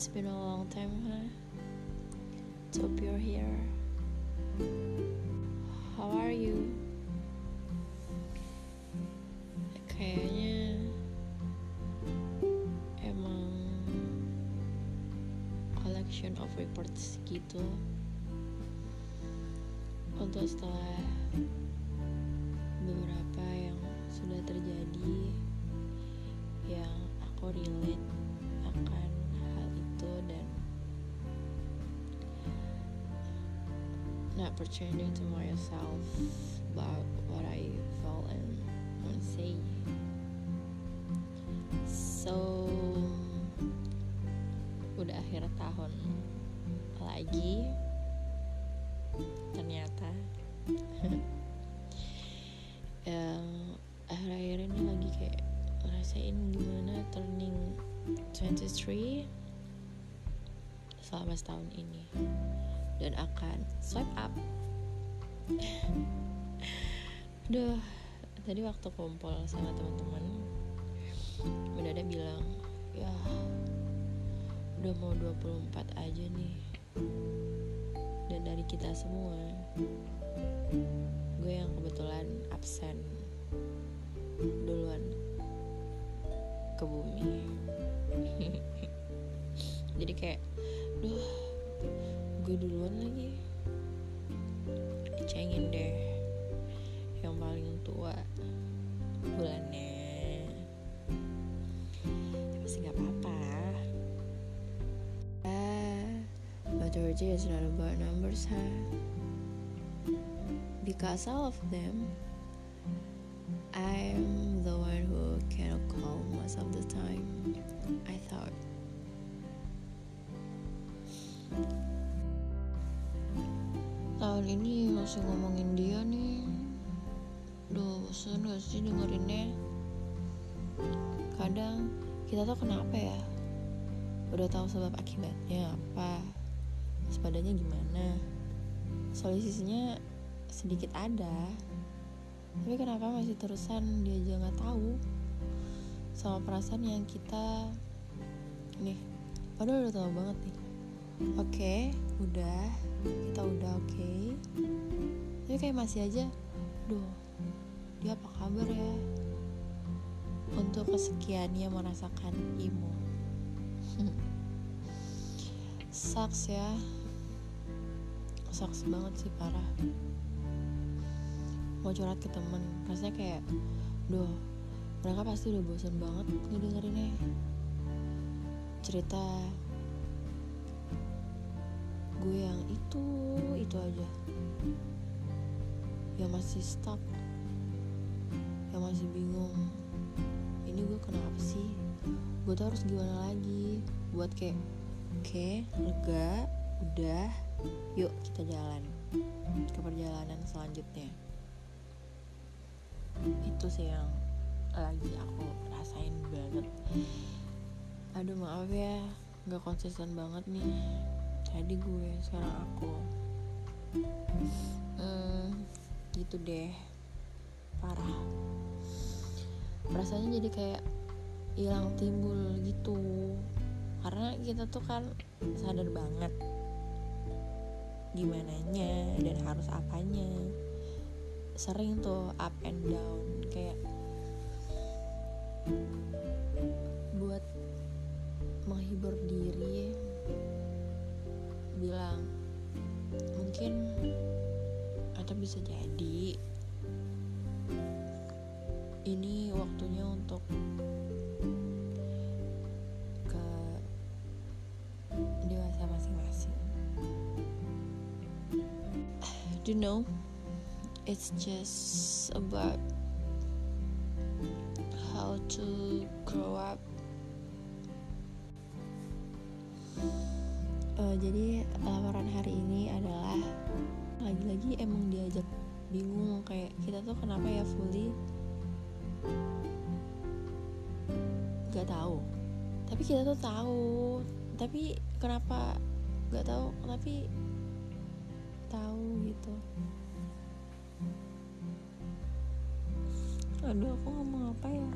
It's been a long time, huh? So you're here. How are you? Kayaknya emang um, collection of reports gitu untuk setelah pretending to myself about what I felt and want to say. So, udah akhir tahun lagi, ternyata yang akhir-akhir ini lagi kayak ngerasain gimana turning 23 selama setahun ini dan akan swipe up. Duh, tadi waktu kumpul sama teman-teman mendadak bilang ya udah mau 24 aja nih dan dari kita semua gue yang kebetulan absen duluan ke bumi. Jadi kayak duh gue duluan lagi. Dicengin deh yang paling tua bulannya. Masih nggak apa-apa. Ah maturity is not about numbers huh because all of them I'm the one who cannot call most of the time I thought tahun ini masih ngomongin dia nih. Duh bosan gak sih dengerinnya? Kadang kita tuh kenapa ya? Udah tahu sebab akibatnya apa? Sepadanya gimana? Solusinya sedikit ada. Tapi kenapa masih terusan dia aja gak tahu? Sama perasaan yang kita Nih Padahal udah tahu banget nih Oke, udah. Kita udah oke. Okay. tapi kayak masih aja. Duh dia apa kabar ya? Untuk kesekiannya merasakan emo sucks ya. Sucks banget sih parah. Mau curhat ke temen. Rasanya kayak duh mereka pasti udah bosan banget ngedengerinnya. Cerita gue yang itu itu aja. Yang masih stuck. Yang masih bingung. Ini gue kenapa sih? Gue tuh harus gimana lagi? Buat kayak oke okay, lega udah yuk kita jalan ke perjalanan selanjutnya. Itu sih yang lagi aku rasain banget. Aduh maaf ya nggak konsisten banget nih tadi gue sekarang aku. Hmm, gitu deh. Parah. Perasaannya jadi kayak hilang timbul gitu. Karena kita tuh kan sadar banget gimana nya dan harus apanya. Sering tuh up and down kayak buat menghibur diri mungkin atau bisa jadi ini waktunya untuk ke dewasa masing-masing. Do you know? It's just about how to grow up uh, jadi laporan hari ini adalah lagi-lagi emang diajak bingung kayak kita tuh kenapa ya fully? Nggak tahu. Tapi kita tuh tahu. Tapi kenapa nggak tahu? Tapi tahu gitu. Aduh aku ngomong apa ya?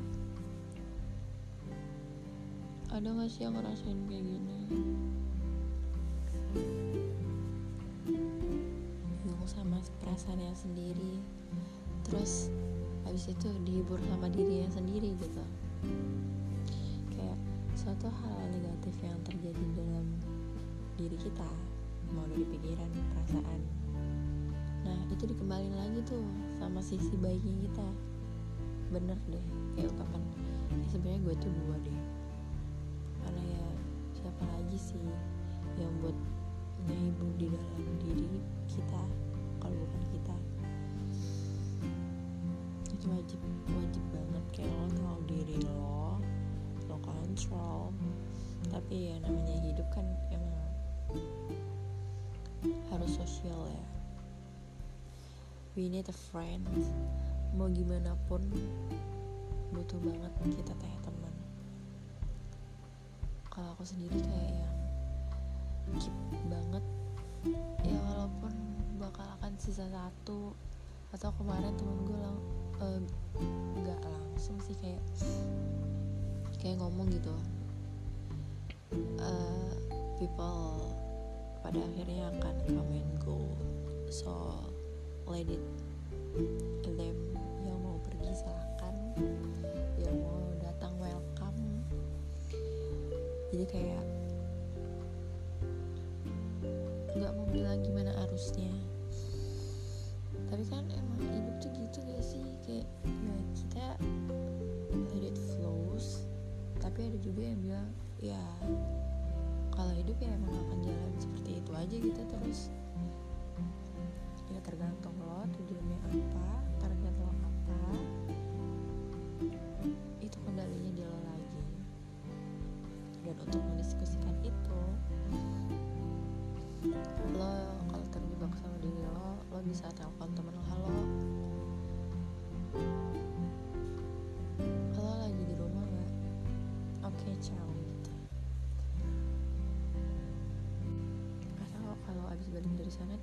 Ada gak sih yang ngerasain kayak gini bingung sama perasaannya sendiri. Terus habis itu dihibur sama dirinya sendiri gitu. Kayak suatu hal negatif yang terjadi dalam diri kita mau dari pikiran perasaan. Nah itu dikembalin lagi tuh sama sisi baiknya kita. Bener deh kayak ungkapan ya sebenarnya gue tuh dua deh. Karena ya siapa lagi sih yang buat menghibur di dalam diri kita kalau bukan kita. Itu wajib wajib banget. Kayak lo tahu diri lo lo kontrol. Tapi ya namanya hidup kan emang harus sosial ya. We need a friend. Mau gimana pun butuh banget kita teh teman. Kalau aku sendiri kayak yang keep banget. Ya walaupun bakal akan sisa satu atau kemarin temen gue lang uh, nggak langsung sih kayak kayak ngomong gitu. Uh, people pada akhirnya akan come and go so let it them yang mau pergi silahkan yang mau datang welcome. Jadi kayak gimana arusnya tapi kan emang hidup tuh gitu gak sih? Kayak ya kita let it flows tapi ada juga yang bilang ya kalau hidup ya emang akan jalan seperti itu aja gitu terus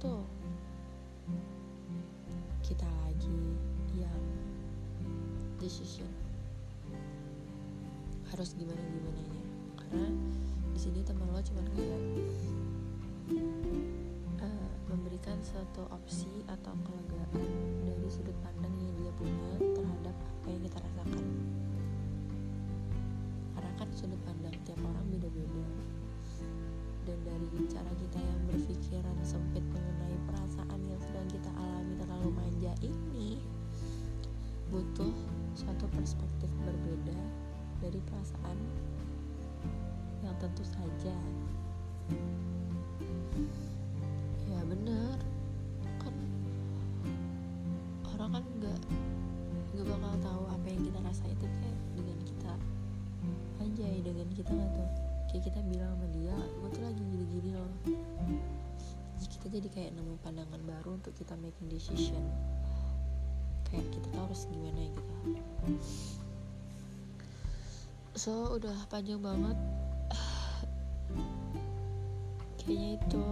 tuh. Kita lagi yang decision. Harus gimana gimana nya karena di sini teman lo cuman kayak uh, memberikan suatu opsi atau kelegaan dari sudut pandang yang dia punya terhadap apa yang kita rasakan. Karena kan sudut pandang tiap orang beda-beda dan dari cara kita yang berpikiran sempit mengenai perasaan yang sedang kita alami terlalu manja ini butuh suatu perspektif berbeda dari perasaan yang tentu saja. Ya bener kan orang kan nggak nggak bakal tahu apa yang kita rasa itu kayak dengan kita anjay dengan kita nggak tuh kayak kita bilang sama dia gue tuh lagi gini-gini loh. Jadi kita jadi kayak nemu pandangan baru untuk kita making decision. Kayak kita tahu harus gimana gitu so udah panjang banget. Kayaknya itu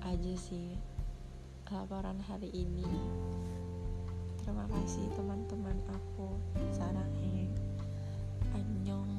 aja sih laporan hari ini. Terima kasih teman-teman aku saranghe annyeong